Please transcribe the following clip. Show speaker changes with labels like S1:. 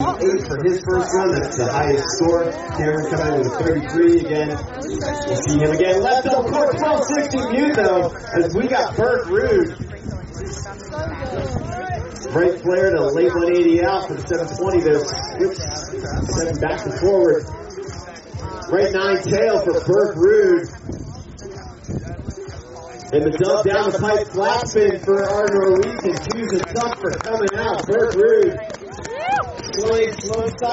S1: Eight for his first run. That's the highest score. Cameron coming in with a 33 again. We'll see him again. Left up court, 12-16 mute though, as we got Birk Ruud. Right flair to late 180 out for the 720 there. Switch seven back to forward. Right nine tail for Birk Ruud. And the dump down the pipe flat spin for our Norwegian. Choosing tough for coming out. Birk Ruud. وہ اسلو کا